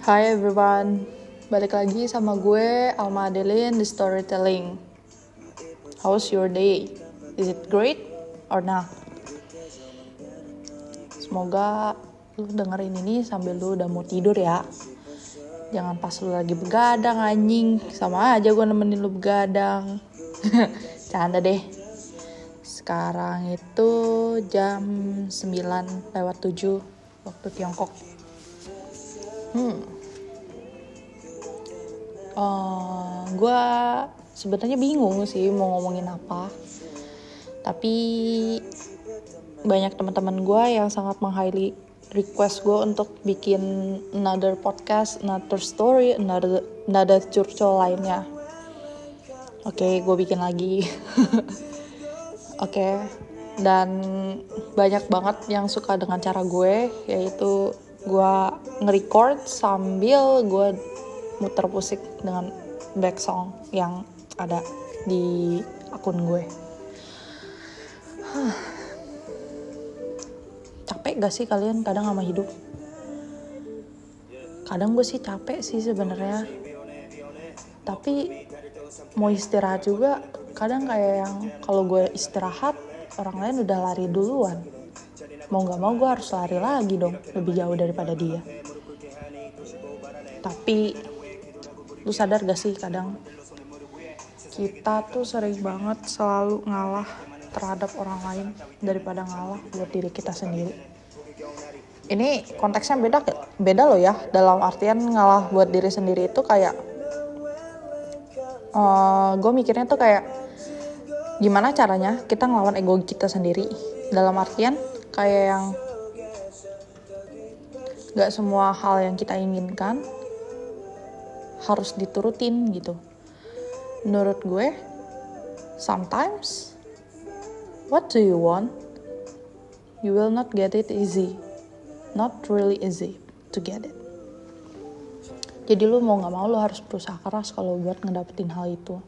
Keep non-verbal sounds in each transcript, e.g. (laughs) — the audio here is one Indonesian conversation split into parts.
Hai everyone, balik lagi sama gue Alma Adeline di Storytelling. How's your day? Is it great or not? Semoga lu dengerin ini sambil lu udah mau tidur ya. Jangan pas lu lagi begadang anjing, sama aja gue nemenin lu begadang. (laughs) Canda deh. Sekarang itu jam 9 lewat 7 waktu Tiongkok. Hmm. Uh, gue sebenarnya bingung sih mau ngomongin apa. Tapi banyak teman-teman gue yang sangat meng-highly request gue untuk bikin another podcast, another story, another another curcol lainnya. Oke, okay, gue bikin lagi. (laughs) Oke, okay. dan banyak banget yang suka dengan cara gue, yaitu gue nge-record sambil gue muter musik dengan back song yang ada di akun gue. capek gak sih kalian kadang sama hidup? Kadang gue sih capek sih sebenarnya. Tapi mau istirahat juga kadang kayak yang kalau gue istirahat orang lain udah lari duluan mau nggak mau gue harus lari lagi dong lebih jauh daripada dia. Tapi lu sadar gak sih kadang kita tuh sering banget selalu ngalah terhadap orang lain daripada ngalah buat diri kita sendiri? Ini konteksnya beda beda loh ya dalam artian ngalah buat diri sendiri itu kayak uh, eh, gue mikirnya tuh kayak gimana caranya kita ngelawan ego kita sendiri? Dalam artian kayak yang gak semua hal yang kita inginkan harus diturutin gitu. Menurut gue sometimes what do you want? You will not get it easy. Not really easy to get it. Jadi lu mau nggak mau lu harus berusaha keras kalau buat ngedapetin hal itu.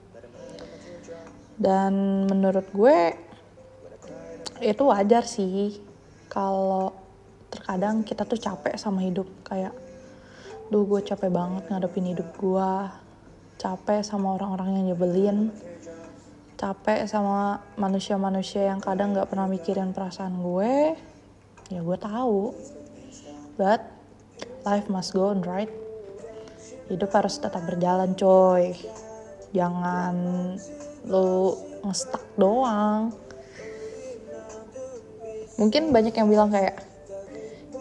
Dan menurut gue itu wajar sih kalau terkadang kita tuh capek sama hidup kayak duh gue capek banget ngadepin hidup gue capek sama orang-orang yang nyebelin. Capek sama manusia-manusia yang kadang nggak pernah mikirin perasaan gue ya gue tahu. But life must go on right? Hidup harus tetap berjalan coy. Jangan lu ngestak doang mungkin banyak yang bilang kayak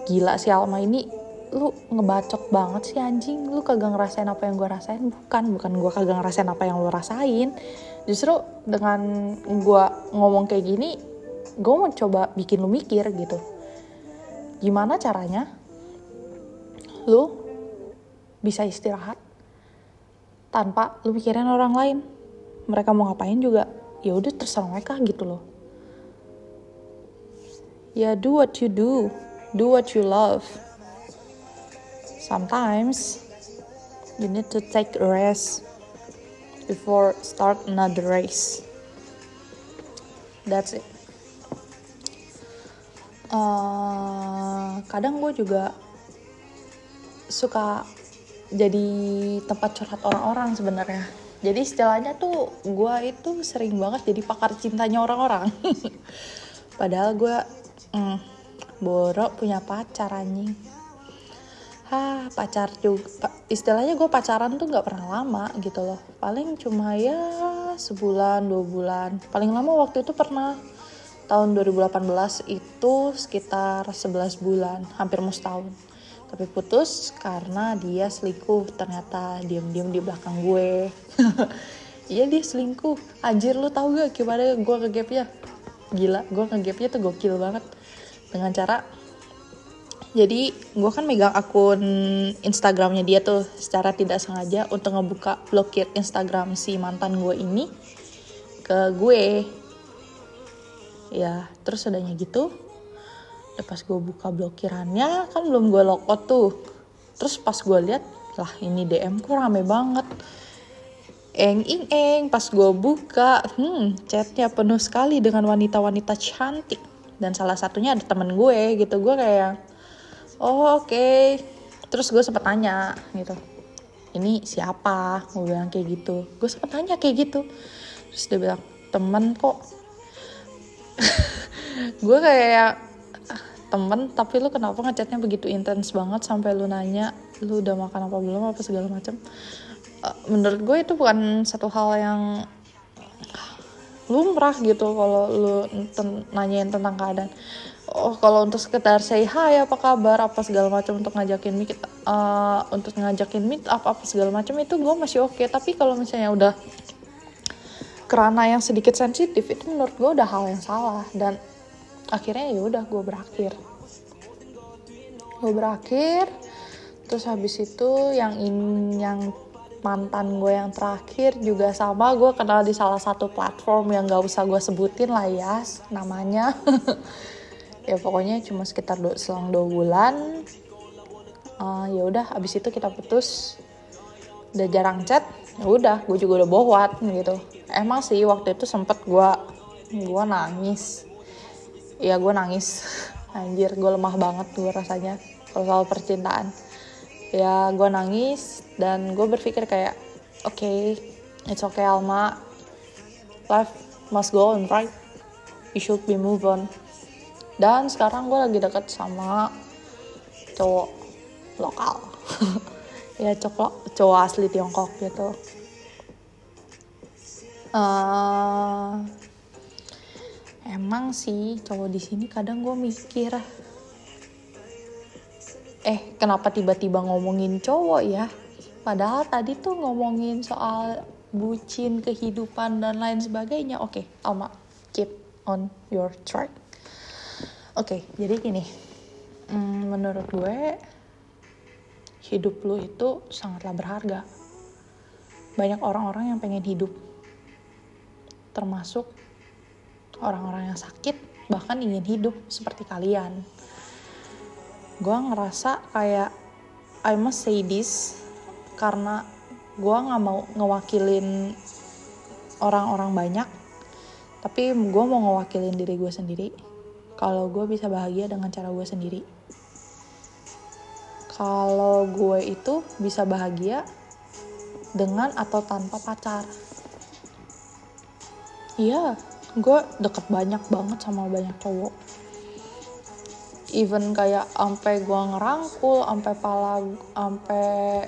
gila si Alma ini lu ngebacot banget sih anjing. Lu kagak ngerasain apa yang gue rasain. Bukan bukan gue kagak ngerasain apa yang lu rasain. Justru dengan gue ngomong kayak gini gue mau coba bikin lu mikir gitu. Gimana caranya lu bisa istirahat tanpa lu pikirin orang lain? Mereka mau ngapain juga? Ya udah terserah mereka gitu loh ya do what you do. Do what you love. Sometimes you need to take a rest before start another race. That's it. Uh, kadang gue juga suka jadi tempat curhat orang-orang sebenarnya. Jadi istilahnya tuh gue itu sering banget jadi pakar cintanya orang-orang. (laughs) Padahal gue mm, borok punya pacar anjing. Hah, pacar juga istilahnya gue pacaran tuh nggak pernah lama gitu loh. Paling cuma ya sebulan dua bulan. Paling lama waktu itu pernah. Tahun 2018 itu sekitar 11 bulan hampir mau setahun. Tapi putus karena dia selingkuh. Ternyata diam-diam di belakang gue. (laughs) Iya dia selingkuh. Anjir lu tau gak gimana gue ngegapnya? Gila gue ngegapnya tuh gokil banget dengan cara jadi gue kan megang akun Instagramnya dia tuh secara tidak sengaja untuk ngebuka blokir Instagram si mantan gue ini ke gue. Ya terus adanya gitu ya pas gue buka blokirannya kan belum gue logout tuh. Terus pas gue lihat lah ini DM kok rame banget. Eng ing eng pas gue buka hmm chatnya penuh sekali dengan wanita-wanita cantik dan salah satunya ada temen gue gitu. Gue kayak oh oke. Okay. terus gue sempet tanya gitu ini siapa? Gue bilang kayak gitu. Gue sempet tanya kayak gitu. Terus dia bilang temen kok. (laughs) Gue kayak "Ah, temen tapi lu kenapa ngechatnya begitu intens banget sampai lu nanya lu udah makan apa belum apa segala macam Eh, menurut gue itu bukan satu hal yang lumrah gitu kalau lu ten- nanyain tentang keadaan. Oh kalau untuk sekedar say hi apa kabar apa segala macam untuk ngajakin meet eh, untuk ngajakin meet up apa segala macam itu gue masih oke. Tapi kalau misalnya udah kerana yang sedikit sensitif itu menurut gue udah hal yang salah. Dan akhirnya ya udah gue berakhir. Gue berakhir terus habis itu yang in yang mantan gue yang terakhir juga sama gue kenal di salah satu platform yang gak usah gue sebutin lah ya namanya. (laughs) Ya pokoknya cuma sekitar do, selang dua bulan. Eh, ya udah abis itu kita putus. Udah jarang chat ya udah gue juga udah bohwat gitu. Emang sih waktu itu sempet gue gue nangis. Ya gue nangis. (laughs) Anjir gue lemah banget gue rasanya kalau soal percintaan ya gue nangis dan gue berpikir kayak oke okay, it's okay Alma. Life must go on right? You should be move on. Dan sekarang gue lagi deket sama cowok lokal. (laughs) Ya cowok cowok asli Tiongkok gitu. Eh, emang sih cowok di sini kadang gue mikir eh kenapa tiba-tiba ngomongin cowok ya? Padahal tadi tuh ngomongin soal bucin kehidupan dan lain sebagainya. Oke Alma keep on your track. Oke jadi gini. Mm, menurut gue hidup lu itu sangatlah berharga. Banyak orang-orang yang pengen hidup. Termasuk orang-orang yang sakit bahkan ingin hidup seperti kalian gue ngerasa kayak I must say this karena gue nggak mau ngewakilin orang-orang banyak tapi gue mau ngewakilin diri gue sendiri. Kalau gue bisa bahagia dengan cara gue sendiri. Kalau gue itu bisa bahagia dengan atau tanpa pacar. Iya gue deket banyak banget sama banyak cowok even kayak sampai gue ngerangkul sampai pala sampai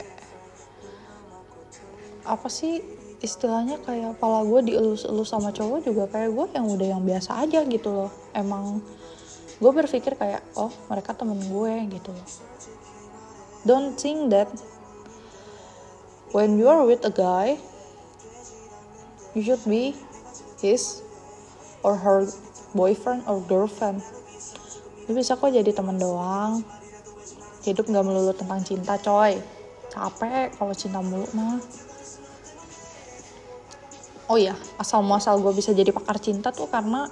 apa sih istilahnya kayak pala gue dielus-elus sama cowok juga kayak gue yang udah yang biasa aja gitu loh. Emang gue berpikir kayak oh mereka temen gue gitu loh. Don't think that when you are with a guy you should be his or her boyfriend or girlfriend lu bisa kok jadi temen doang. Hidup nggak melulu tentang cinta coy. Capek kalau cinta mulu mah. Oh iya asal muasal gue bisa jadi pakar cinta tuh karena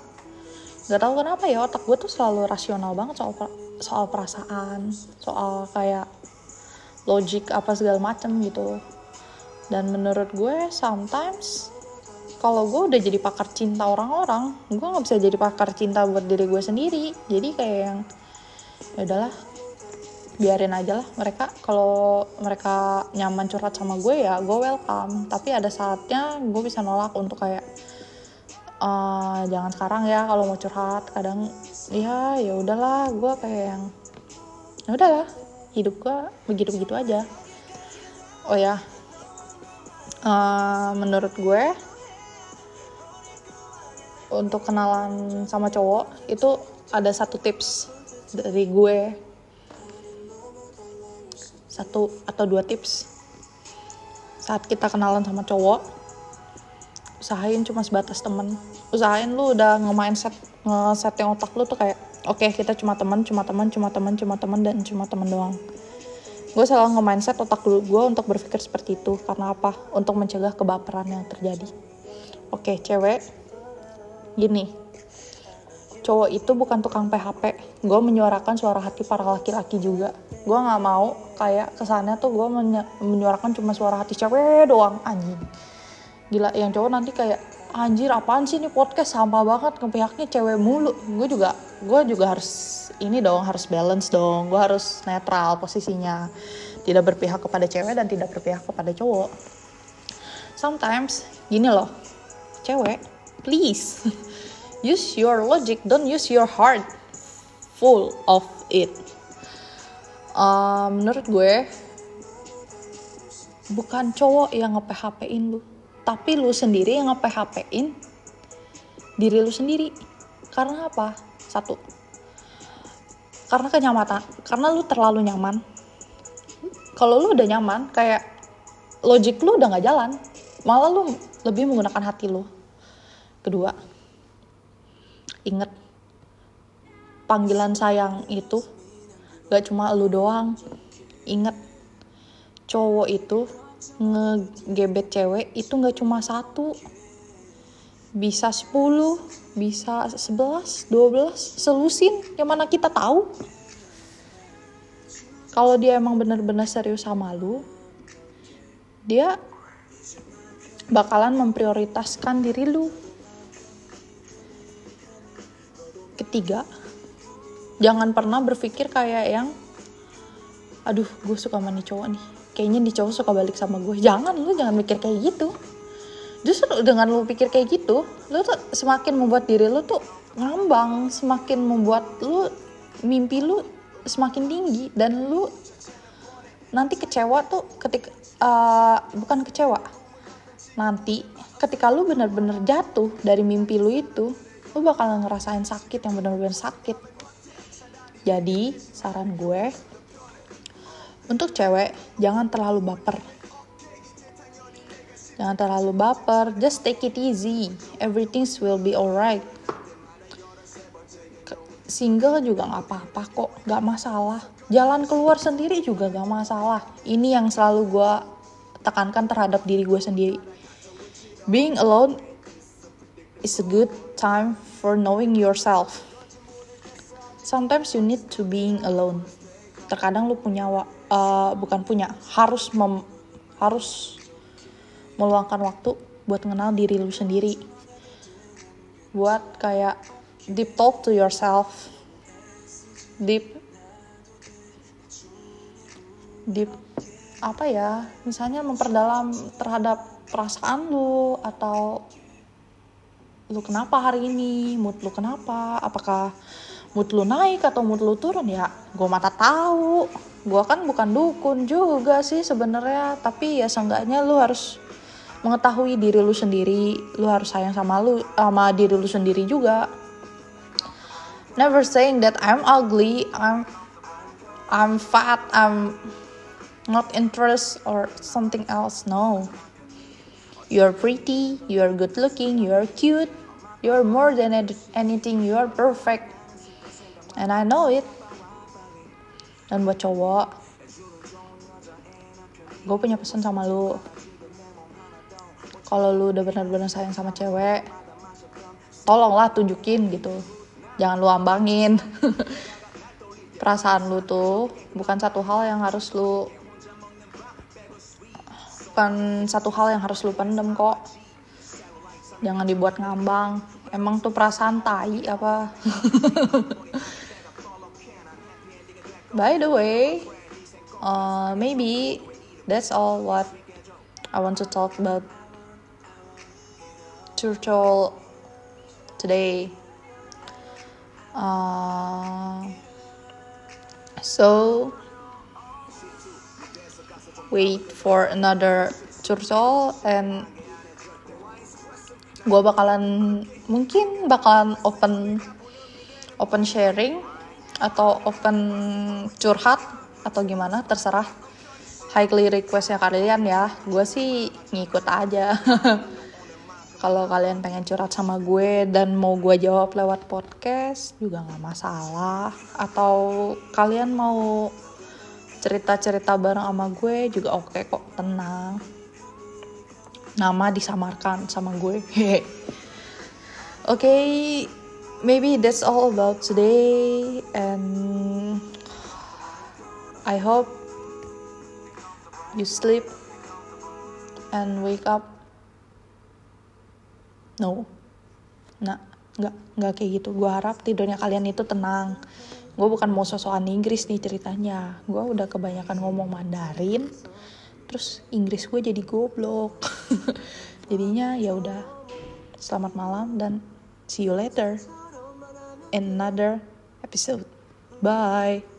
nggak tahu kenapa ya otak gue tuh selalu rasional banget soal soal perasaan soal kayak logik apa segala macem gitu. Dan menurut gue sometimes kalau gue udah jadi pakar cinta orang-orang gue nggak bisa jadi pakar cinta buat diri gue sendiri. Jadi kayak yang ya udahlah biarin aja lah mereka. Kalau mereka nyaman curhat sama gue ya gue welcome. Tapi ada saatnya gue bisa nolak untuk kayak "Eh, jangan sekarang ya kalau mau curhat. Kadang ya ya udahlah gue kayak yang ya udahlah hidup gue begitu begitu aja. Oh ya Eh, menurut gue untuk kenalan sama cowok itu ada satu tips dari gue. Satu atau dua tips. Saat kita kenalan sama cowok usahain cuma sebatas temen. Usahain lu udah nge-mindset nge-setting otak lu tuh kayak oke kita cuma teman cuma teman cuma teman cuma teman dan cuma teman doang. Gue selalu nge-mindset otak dulu gue untuk berpikir seperti itu. Karena apa? Untuk mencegah kebaperan yang terjadi. Oke cewek gini cowok itu bukan tukang PHP gue menyuarakan suara hati para laki-laki juga. Gue nggak mau kayak kesannya tuh gue menyuarakan cuma suara hati cewek doang anjing. Gila yang cowok nanti kayak anjir apaan sih ini podcast? Sampah banget pihaknya cewek mulu. Gue juga gue juga harus ini dong harus balance dong. Gue harus netral posisinya. Tidak berpihak kepada cewek dan tidak berpihak kepada cowok. Sometimes gini loh cewek please. (laughs) Use your logic don't use your heart. Full of it. Uh, menurut gue bukan cowok yang nge-PHP-in lu tapi lu sendiri yang nge-PHP-in diri lu sendiri. Karena apa? Satu karena kenyamanan karena lu terlalu nyaman. Kalau lu udah nyaman kayak logik lu udah nggak jalan malah lu lebih menggunakan hati lu kedua inget panggilan sayang itu gak cuma lu doang. Inget cowok itu ngegebet cewek itu nggak cuma satu. Bisa 10 bisa 11 12 selusin yang mana kita tahu. Kalau dia emang bener-bener serius sama lu dia bakalan memprioritaskan diri lu ketiga jangan pernah berpikir kayak yang aduh gue suka sama nih cowok nih. Kayaknya di cowok suka balik sama gue jangan lu jangan mikir kayak gitu. Justru dengan lu pikir kayak gitu lu tuh semakin membuat diri lu tuh ngambang semakin membuat lu mimpi lu semakin tinggi dan lu nanti kecewa tuh ketika uh, bukan kecewa nanti ketika lu bener-bener jatuh dari mimpi lu itu lu bakal ngerasain sakit yang bener-bener sakit. Jadi saran gue untuk cewek jangan terlalu baper. Jangan terlalu baper just take it easy. Everything will be alright. Single juga nggak apa-apa kok nggak masalah. Jalan keluar sendiri juga nggak masalah. Ini yang selalu gue tekankan terhadap diri gue sendiri. Being alone is a good time for knowing yourself. Sometimes you need to being alone. Terkadang lu punya uh, bukan punya harus mem, harus meluangkan waktu buat mengenal diri lu sendiri. Buat kayak deep talk to yourself. Deep deep apa ya misalnya memperdalam terhadap perasaan lu atau lu kenapa hari ini? Mood lu kenapa? Apakah mood lu naik atau mood lu turun? Ya gue mata tahu. Gue kan bukan dukun juga sih sebenarnya. Tapi ya seenggaknya lu harus mengetahui diri lu sendiri. Lu harus sayang sama lu sama diri lu sendiri juga. Never saying that I'm ugly I'm I'm fat I'm not interest or something else no. You're pretty you're good looking you're cute you're more than anything. You're perfect. And I know it. Dan buat cowok gue punya pesan sama lu. Kalau lu udah benar-benar sayang sama cewek tolonglah tunjukin gitu. Jangan lu ambangin. (laughs) Perasaan lu tuh bukan satu hal yang harus lu bukan satu hal yang harus lu pendem kok jangan dibuat ngambang. Emang tuh perasaan tai apa? (laughs) By the way uh, maybe that's all what I want to talk about. Turtle today. Uh, so wait for another turtle and gue bakalan mungkin bakalan open open sharing atau open curhat atau gimana terserah. Highly request ya kalian ya. Gue sih ngikut aja. (laughs) Kalau kalian pengen curhat sama gue dan mau gue jawab lewat podcast juga nggak masalah. Atau kalian mau cerita-cerita bareng sama gue juga oke okay kok. Tenang nama disamarkan sama gue. Oke okay, maybe that's all about today and I hope you sleep and wake up. No. Nah nggak nggak kayak gitu. Gue harap tidurnya kalian itu tenang. Gue bukan mau sosokan Inggris nih ceritanya. Gue udah kebanyakan ngomong Mandarin terus Inggris gue jadi goblok. (laughs) Jadinya ya udah selamat malam dan see you later another episode. Bye